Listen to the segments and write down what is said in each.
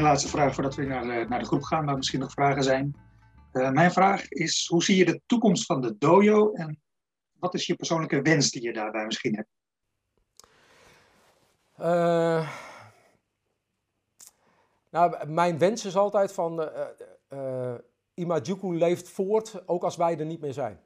mijn laatste vraag voordat we naar, de, naar de groep gaan, maar misschien nog vragen zijn. Uh, mijn vraag is, hoe zie je de toekomst van de dojo en wat is je persoonlijke wens die je daarbij misschien hebt? Uh, nou, mijn wens is altijd van, uh, uh, Imajuku leeft voort, ook als wij er niet meer zijn.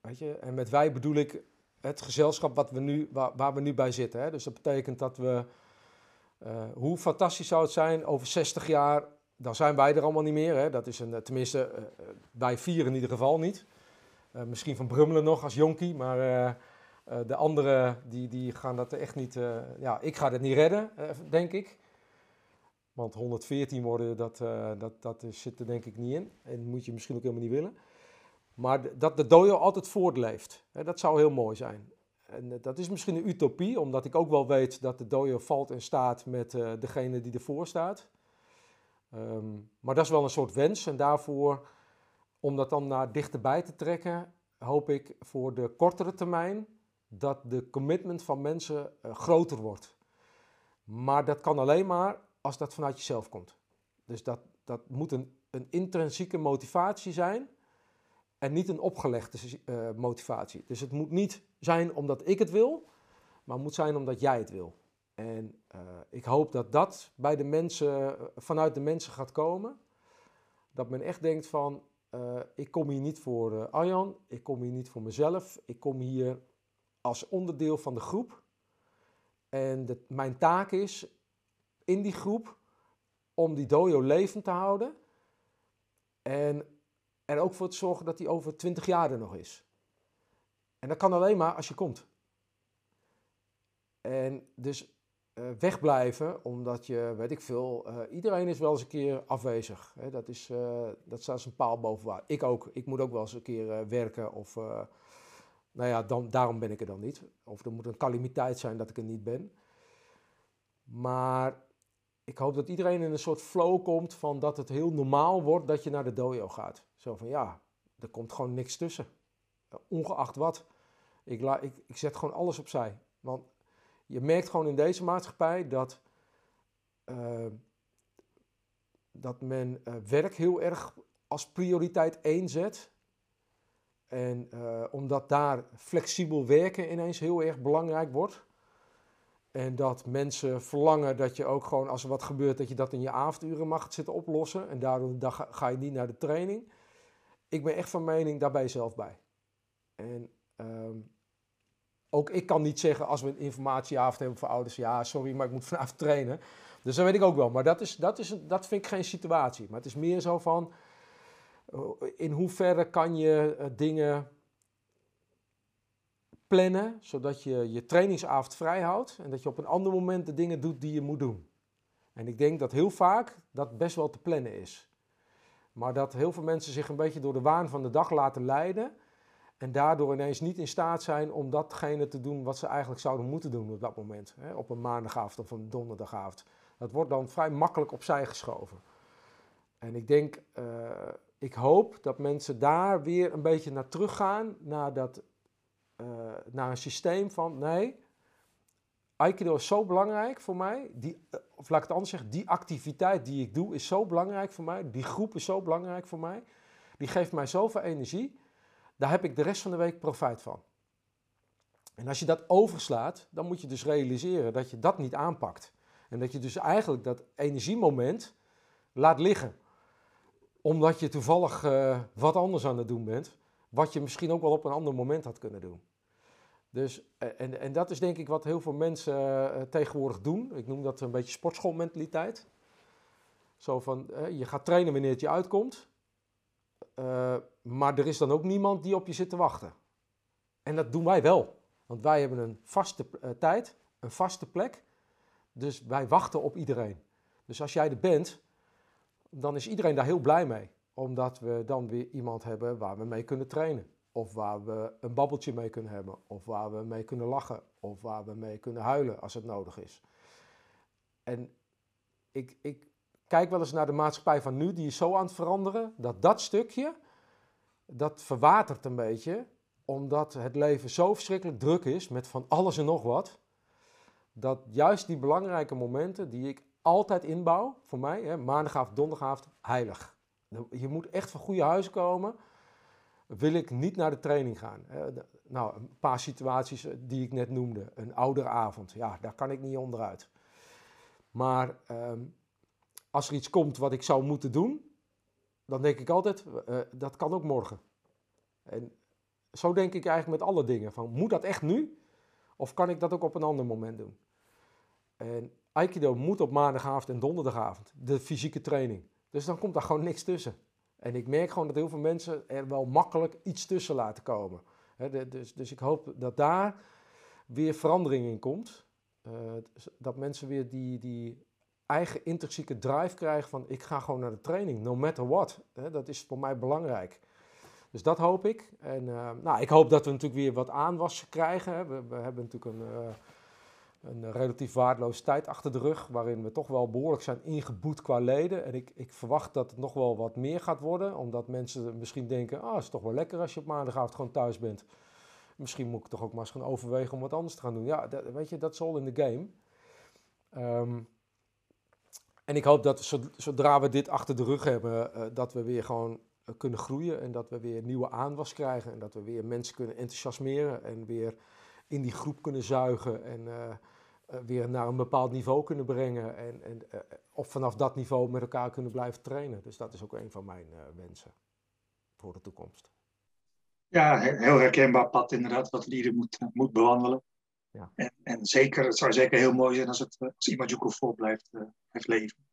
Weet je? En met wij bedoel ik het gezelschap wat we nu, waar, waar we nu bij zitten. Hè? Dus dat betekent dat we, hoe fantastisch zou het zijn, over 60 jaar, dan zijn wij er allemaal niet meer. Hè? Dat is een, tenminste, wij vieren in ieder geval niet. misschien van Brummelen nog als jonkie, maar de anderen die, die gaan dat echt niet, ja, ik ga het niet redden, denk ik. Want 114 worden, dat, dat, dat zit er denk ik niet in. En moet je misschien ook helemaal niet willen. Maar dat de dojo altijd voortleeft, hè, dat zou heel mooi zijn. En dat is misschien een utopie, omdat ik ook wel weet dat de dojo valt en staat met uh, degene die ervoor staat. Um, maar dat is wel een soort wens. En daarvoor, om dat dan naar dichterbij te trekken, hoop ik voor de kortere termijn dat de commitment van mensen uh, groter wordt. Maar dat kan alleen maar als dat vanuit jezelf komt. Dus dat, dat moet een, een intrinsieke motivatie zijn en niet een opgelegde uh, motivatie. Dus het moet niet zijn omdat ik het wil, maar het moet zijn omdat jij het wil. En uh, ik hoop dat dat bij de mensen, vanuit de mensen gaat komen. Dat men echt denkt van, ik kom hier niet voor Arjan, ik kom hier niet voor mezelf, ik kom hier als onderdeel van de groep. En mijn taak is in die groep om die dojo levend te houden. En er ook voor te zorgen dat die over 20 jaar er nog is. En dat kan alleen maar als je komt. En dus uh, wegblijven, omdat je, weet ik veel, uh, iedereen is wel eens een keer afwezig. Hè? Dat, is, uh, dat staat als een paal boven waar. Ik ook. Ik moet ook wel eens een keer werken of, nou ja, dan, daarom ben ik er dan niet. Of er moet een calamiteit zijn dat ik er niet ben. Maar ik hoop dat iedereen in een soort flow komt van dat het heel normaal wordt dat je naar de dojo gaat. Zo van ja, er komt gewoon niks tussen. Ongeacht wat. Ik, ik, ik zet gewoon alles opzij. Want je merkt gewoon in deze maatschappij dat, uh, dat men uh, werk heel erg als prioriteit één zet. En uh, omdat daar flexibel werken ineens heel erg belangrijk wordt. En dat mensen verlangen dat je ook gewoon, als er wat gebeurt, dat je dat in je avonduren mag zitten oplossen. En daardoor ga je niet naar de training. Ik ben echt van mening, daar ben je zelf bij. En um, ook ik kan niet zeggen, als we een informatieavond hebben voor ouders, ja, sorry, maar ik moet vanavond trainen. Dus dat weet ik ook wel. Maar dat, is, dat, is, dat vind ik geen situatie. Maar het is meer zo van, eh, in hoeverre kan je uh, dingen plannen, zodat je je trainingsavond vrij houdt en dat je op een ander moment de dingen doet die je moet doen. En ik denk dat heel vaak dat best wel te plannen is. Maar dat heel veel mensen zich een beetje door de waan van de dag laten leiden en daardoor ineens niet in staat zijn om datgene te doen wat ze eigenlijk zouden moeten doen op dat moment. Hè, op een maandagavond of een donderdagavond. Dat wordt dan vrij makkelijk opzij geschoven. En ik denk, uh, ik hoop dat mensen daar weer een beetje naar teruggaan, naar dat uh, naar een systeem van nee, Aikido is zo belangrijk voor mij, die, eh, of laat ik het anders zeggen, die activiteit die ik doe is zo belangrijk voor mij, die groep is zo belangrijk voor mij, die geeft mij zoveel energie, daar heb ik de rest van de week profijt van. En als je dat overslaat, dan moet je dus realiseren dat je dat niet aanpakt. En dat je dus eigenlijk dat energiemoment laat liggen. Omdat je toevallig uh, wat anders aan het doen bent, wat je misschien ook wel op een ander moment had kunnen doen. Dus, eh, en, en dat is denk ik wat heel veel mensen uh, tegenwoordig doen. Ik noem dat een beetje sportschoolmentaliteit. Zo van, uh, je gaat trainen wanneer het je uitkomt. maar er is dan ook niemand die op je zit te wachten. En dat doen wij wel. Want wij hebben een vaste tijd, een vaste plek. Dus wij wachten op iedereen. Dus als jij er bent, dan is iedereen daar heel blij mee. Omdat we dan weer iemand hebben waar we mee kunnen trainen. Of waar we een babbeltje mee kunnen hebben. Of waar we mee kunnen lachen. Of waar we mee kunnen huilen als het nodig is. En ik, ik kijk wel eens naar de maatschappij van nu. Die is zo aan het veranderen. Dat dat stukje, dat verwatert een beetje. Omdat het leven zo verschrikkelijk druk is met van alles en nog wat. Dat juist die belangrijke momenten die ik altijd inbouw, voor mij, hè, maandagavond, donderdagavond, heilig. Je moet echt van goede huizen komen. Wil ik niet naar de training gaan? Nou, een paar situaties eh, die ik net noemde. Een ouderavond, ja, daar kan ik niet onderuit. Maar ehm, als er iets komt wat ik zou moeten doen, dan denk ik altijd, uh, dat kan ook morgen. En zo denk ik eigenlijk met alle dingen. Van, moet dat echt nu? Of kan ik dat ook op een ander moment doen? En Aikido moet op maandagavond en donderdagavond, de fysieke training. Dus dan komt daar gewoon niks tussen. En ik merk gewoon dat heel veel mensen er wel makkelijk iets tussen laten komen. dus, dus ik hoop dat daar weer verandering in komt. Uh, dat mensen weer die, die eigen intrinsieke drive krijgen van ik ga gewoon naar de training, no matter what. dat is voor mij belangrijk. Dus dat hoop ik. En uh, nou, ik hoop dat we natuurlijk weer wat aanwas krijgen. We, hebben natuurlijk een, uh, een relatief waardeloze tijd achter de rug, waarin we toch wel behoorlijk zijn ingeboet qua leden. En ik, ik verwacht dat het nog wel wat meer gaat worden, omdat mensen misschien denken, ah, het is toch wel lekker als je op maandagavond gewoon thuis bent. Misschien moet ik toch ook maar eens gaan overwegen om wat anders te gaan doen. Ja, dat, weet je, dat is all in the game. Um, en ik hoop dat zodra we dit achter de rug hebben, uh, dat we weer gewoon uh, kunnen groeien en dat we weer nieuwe aanwas krijgen en dat we weer mensen kunnen enthousiasmeren en weer in die groep kunnen zuigen en uh, weer naar een bepaald niveau kunnen brengen en, en of vanaf dat niveau met elkaar kunnen blijven trainen. Dus dat is ook een van mijn wensen voor de toekomst. Ja, heel herkenbaar pad inderdaad, wat Lieden moet, moet bewandelen. Ja. En, en, zeker, het zou zeker heel mooi zijn als, het, als Imajuku vol blijft, uh, blijft leven.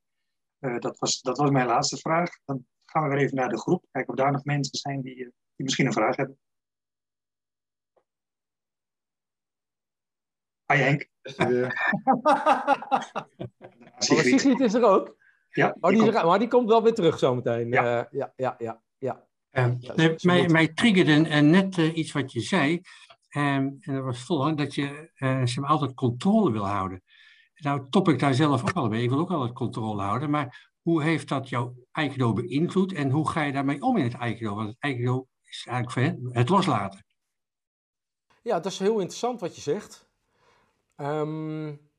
Uh, dat, was, dat was mijn laatste vraag. Dan gaan we weer even naar de groep. Kijken of daar nog mensen zijn die, die misschien een vraag hebben. Hi Henk. Sigrid. Sigrid is er ook. Ja, oh, die, die komt... maar die komt wel weer terug zometeen. Ja, ja, ja. ja, ja. ja mij, mij triggerde net iets wat je zei. Um, en dat was vol, dat je uh, ze altijd controle wil houden. Nou top ik daar zelf ook al mee. Ik wil ook altijd controle houden. Maar hoe heeft dat jouw Aikido beïnvloed en hoe ga je daarmee om in het Aikido? Want het Aikido is eigenlijk voor het loslaten. Ja, dat is heel interessant wat je zegt. Um,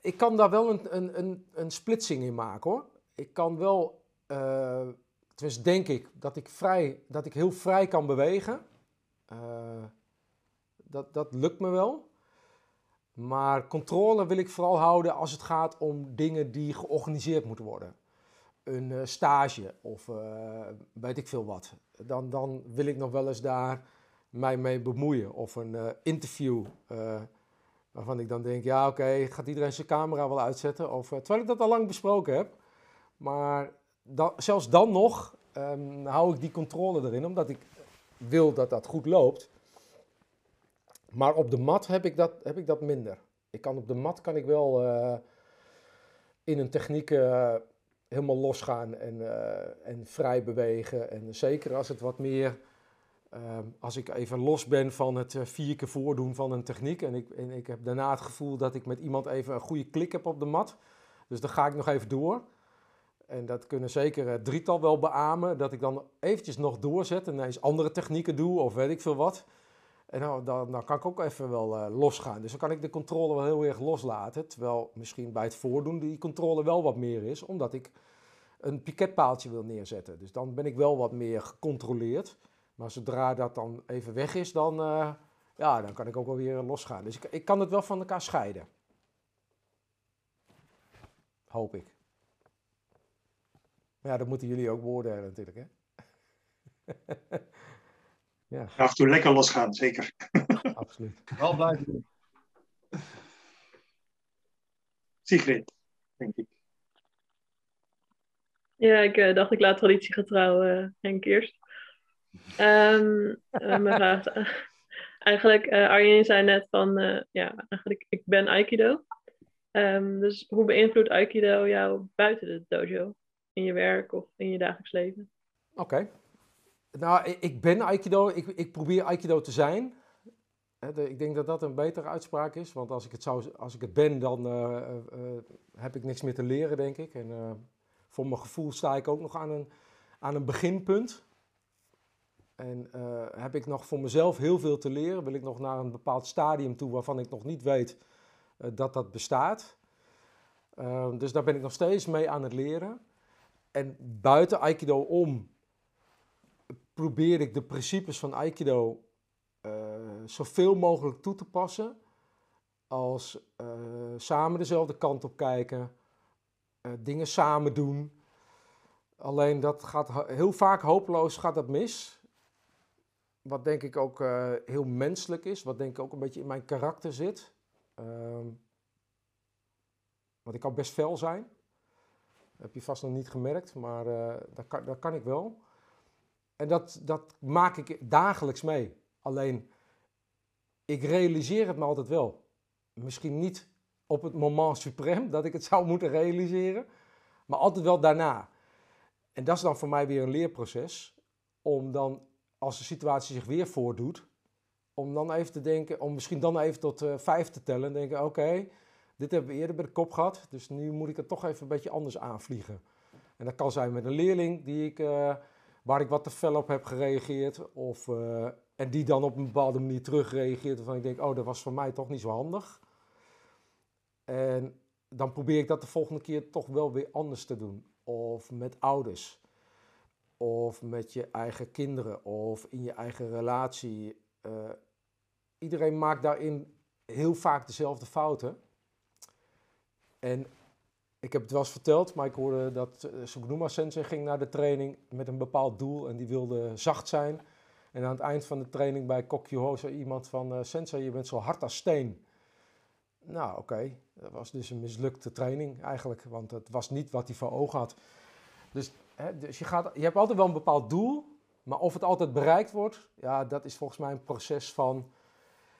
ik kan daar wel een, een, een, een splitsing in maken hoor. Ik kan wel uh, tenminste denk ik, dat ik, vrij, dat ik heel vrij kan bewegen. Uh, dat, dat lukt me wel. Maar controle wil ik vooral houden als het gaat om dingen die georganiseerd moeten worden. Een uh, stage of weet ik veel wat. Dan, dan wil ik nog wel eens daar mij mee bemoeien. Of een interview waarvan ik dan denk, ja oké, gaat iedereen zijn camera wel uitzetten? Of, terwijl ik dat al lang besproken heb. Maar zelfs dan nog um, hou ik die controle erin, omdat ik wil dat dat goed loopt. Maar op de mat heb ik dat, heb ik dat minder. Ik kan op de mat kan ik wel in een techniek helemaal losgaan en, en vrij bewegen. En zeker als het wat meer, ehm, als ik even los ben van het vier keer voordoen van een techniek. En ik, en ik heb daarna het gevoel dat ik met iemand even een goede klik heb op de mat. Dus dan ga ik nog even door. En dat kunnen zeker het drietal wel beamen, dat ik dan eventjes nog doorzet en ineens andere technieken doe of weet ik veel wat. En nou, dan, dan kan ik ook even wel uh, losgaan. Dus dan kan ik de controle wel heel erg loslaten. Terwijl misschien bij het voordoen die controle wel wat meer is, omdat ik een piketpaaltje wil neerzetten. Dus dan ben ik wel wat meer gecontroleerd. Maar zodra dat dan even weg is, dan, uh, ja, dan kan ik ook wel weer losgaan. Dus ik, ik kan het wel van elkaar scheiden. Hoop ik. Maar ja, dat moeten jullie ook woorden natuurlijk, hè? ja. Af en toe lekker losgaan, zeker. Absoluut. Wel blijven doen. Sigrid, denk ik. Ja, ik uh, dacht ik laat traditiegetrouw uh, Henk eerst. Um, uh, eigenlijk, uh, Arjen zei net van, ja, eigenlijk, ik ben Aikido. Um, dus hoe beïnvloedt Aikido jou buiten de dojo? in je werk of in je dagelijks leven? Oké. Nou, ik ben Aikido. Ik, ik probeer Aikido te zijn. Ik denk dat dat een betere uitspraak is. Want als ik het, zou, als ik het ben, dan heb ik niks meer te leren, denk ik. En voor mijn gevoel sta ik ook nog aan een, aan een beginpunt. En uh, heb ik nog voor mezelf heel veel te leren? Wil ik nog naar een bepaald stadium toe waarvan ik nog niet weet uh, dat dat bestaat? Uh, dus daar ben ik nog steeds mee aan het leren. En buiten Aikido om probeer ik de principes van Aikido zoveel mogelijk toe te passen. Als samen dezelfde kant op kijken, dingen samen doen. Alleen dat gaat heel vaak hopeloos gaat dat mis. Wat denk ik ook uh, heel menselijk is, wat denk ik ook een beetje in mijn karakter zit. Um, want ik kan best fel zijn. Dat heb je vast nog niet gemerkt, maar uh, dat, kan, kan ik wel. En dat, dat maak ik dagelijks mee. Alleen, ik realiseer het me altijd wel. Misschien niet op het moment suprem dat ik het zou moeten realiseren, maar altijd wel daarna. En dat is dan voor mij weer een leerproces. Om dan, als de situatie zich weer voordoet, om dan even te denken, om misschien dan even tot uh, vijf te tellen. En denken, oké, dit hebben we eerder bij de kop gehad, dus nu moet ik het toch even een beetje anders aanvliegen. En dat kan zijn met een leerling die ik, uh, waar ik wat te fel op heb gereageerd. Of, uh, en die dan op een bepaalde manier terugreageert. Waarvan ik denk, oh, dat was voor mij toch niet zo handig. En dan probeer ik dat de volgende keer toch wel weer anders te doen of met ouders, of met je eigen kinderen, of in je eigen relatie. Uh, iedereen maakt daarin heel vaak dezelfde fouten. En ik heb het wel eens verteld, maar ik hoorde dat uh, Sugnuma Sensei ging naar de training met een bepaald doel en die wilde zacht zijn. En aan het eind van de training bij Kokyo zei iemand van uh, Sensei, je bent zo hard als steen. Nou, oké. Dat was dus een mislukte training eigenlijk, want het was niet wat hij voor ogen had. Dus, hè, dus je, gaat, je hebt altijd wel een bepaald doel, maar of het altijd bereikt wordt, ja, dat is volgens mij een proces van,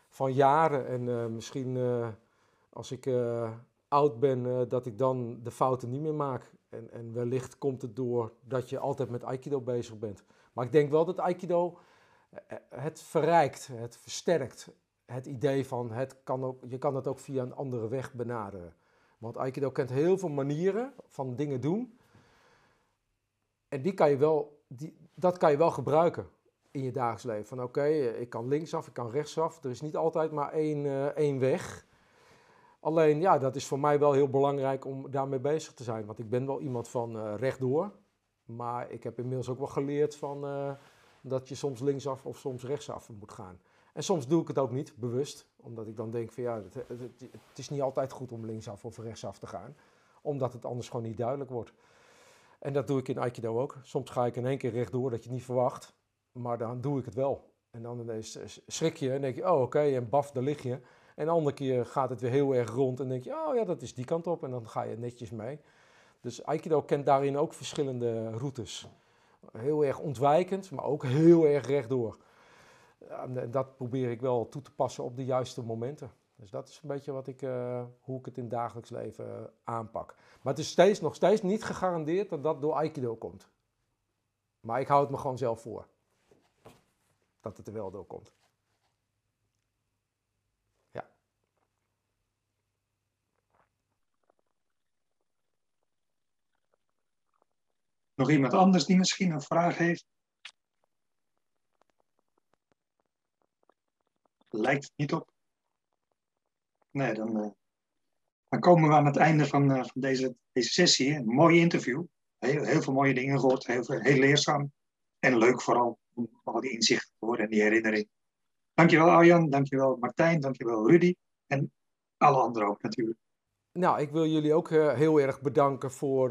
van jaren. En uh, misschien uh, als ik uh, oud ben, dat ik dan de fouten niet meer maak. En, en wellicht komt het door dat je altijd met Aikido bezig bent. Maar ik denk wel dat Aikido het verrijkt, het versterkt het idee van het kan ook, je kan het ook via een andere weg benaderen. Want Aikido kent heel veel manieren van dingen doen. En die kan je wel, die, dat kan je wel gebruiken in je dagelijks leven. Van oké, ik kan linksaf, ik kan rechtsaf. Er is niet altijd maar één, uh, één weg. Alleen ja, dat is voor mij wel heel belangrijk om daarmee bezig te zijn. Want ik ben wel iemand van uh, rechtdoor. Maar ik heb inmiddels ook wel geleerd van, dat je soms linksaf of soms rechtsaf moet gaan. En soms doe ik het ook niet, bewust. Omdat ik dan denk van ja, het, het, het, is niet altijd goed om linksaf of rechtsaf te gaan. Omdat het anders gewoon niet duidelijk wordt. En dat doe ik in Aikido ook. Soms ga ik in één keer rechtdoor dat je het niet verwacht. Maar dan doe ik het wel. En dan ineens schrik je en denk je, oh oké, en baf, daar lig je. En de andere keer gaat het weer heel erg rond en denk je, oh ja, dat is die kant op. En dan ga je netjes mee. Dus Aikido kent daarin ook verschillende routes. Heel erg ontwijkend, maar ook heel erg rechtdoor en dat probeer ik wel toe te passen op de juiste momenten. Dus dat is een beetje wat ik, uh, hoe ik het in het dagelijks leven uh, aanpak. Maar het is steeds, nog steeds niet gegarandeerd dat dat door Aikido komt. Maar ik hou het me gewoon zelf voor. Dat het er wel door komt. Ja. Nog iemand anders die misschien een vraag heeft? lijkt het niet op. Nee, dan, uh, dan komen we aan het einde van, uh, van deze, deze sessie. Een mooi interview. Heel, heel veel mooie dingen gehoord. Heel, heel leerzaam. En leuk vooral om al die inzichten te horen en die herinnering. Dankjewel Arjan, dankjewel Martijn, dankjewel Rudy. En alle anderen ook natuurlijk. Nou, ik wil jullie ook uh, heel erg bedanken voor,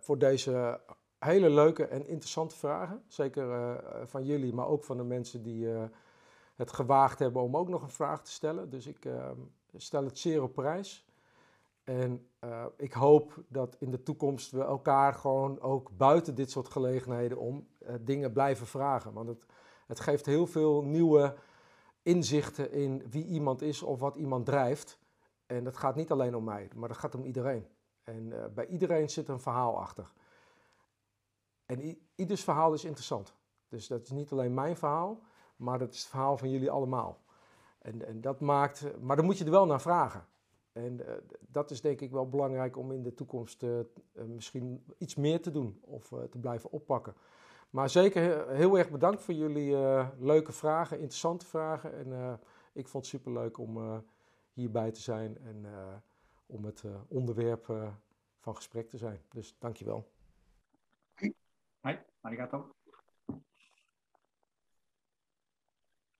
voor deze hele leuke en interessante vragen. Zeker van jullie, maar ook van de mensen die het gewaagd hebben om ook nog een vraag te stellen. Dus ik uh, stel het zeer op prijs. En uh, ik hoop dat in de toekomst we elkaar gewoon ook buiten dit soort gelegenheden om uh, dingen blijven vragen. Want het, het geeft heel veel nieuwe inzichten in wie iemand is of wat iemand drijft. En dat gaat niet alleen om mij, maar dat gaat om iedereen. En uh, bij iedereen zit een verhaal achter. En ieders verhaal is interessant. Dus dat is niet alleen mijn verhaal, maar dat is het verhaal van jullie allemaal. En, en dat maakt, maar dan moet je er wel naar vragen. En uh, dat is denk ik wel belangrijk om in de toekomst uh, uh, misschien iets meer te doen of te blijven oppakken. Maar zeker heel erg bedankt voor jullie leuke vragen, interessante vragen. En ik vond het superleuk om hierbij te zijn en om het onderwerp van gesprek te zijn. Dus dankjewel. Hoi, arigato.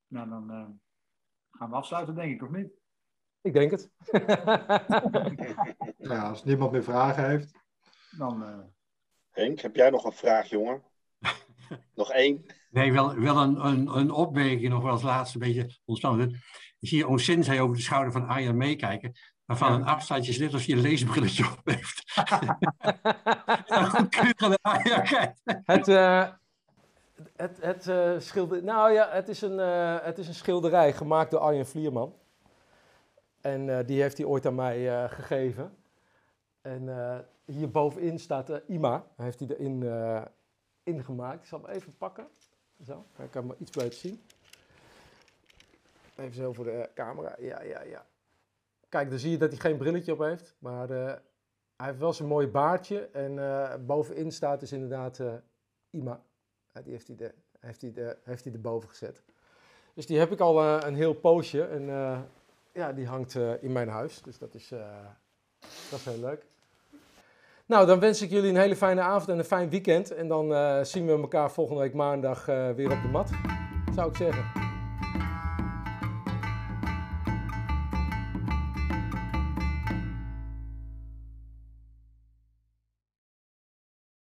Nou, dan gaan we afsluiten, denk ik, of niet? Ik denk het. ja, als niemand meer vragen heeft. Dan, uh... Henk, heb jij nog een vraag, jongen? nog één? Nee, wel, wel een, een, een opmerking nog wel als laatste een beetje ontspannen. Ik zie On Sensei over de schouder van Arjan meekijken. Waarvan een afstandje is net als je een leesbrilletje op heeft. het, uh, het, het uh, schilder... Nou ja, het is, een, uh, het is een schilderij gemaakt door Arjen Vlierman. En die heeft hij ooit aan mij gegeven. En hier bovenin staat IMA. Heeft hij erin ingemaakt. Ik zal hem even pakken. Zo, ik kan hem iets beter zien. Even zo voor de camera. Ja, ja, ja. Kijk, dan zie je dat hij geen brilletje op heeft. Maar hij heeft wel zijn mooi baardje. En bovenin staat dus inderdaad Ima. Die heeft hij, de, heeft, hij de, heeft hij erboven gezet. Dus die heb ik al een heel poosje. En ja, die hangt in mijn huis. Dus dat is, dat is heel leuk. Nou, dan wens ik jullie een hele fijne avond en een fijn weekend. En dan zien we elkaar volgende week maandag weer op de mat, zou ik zeggen.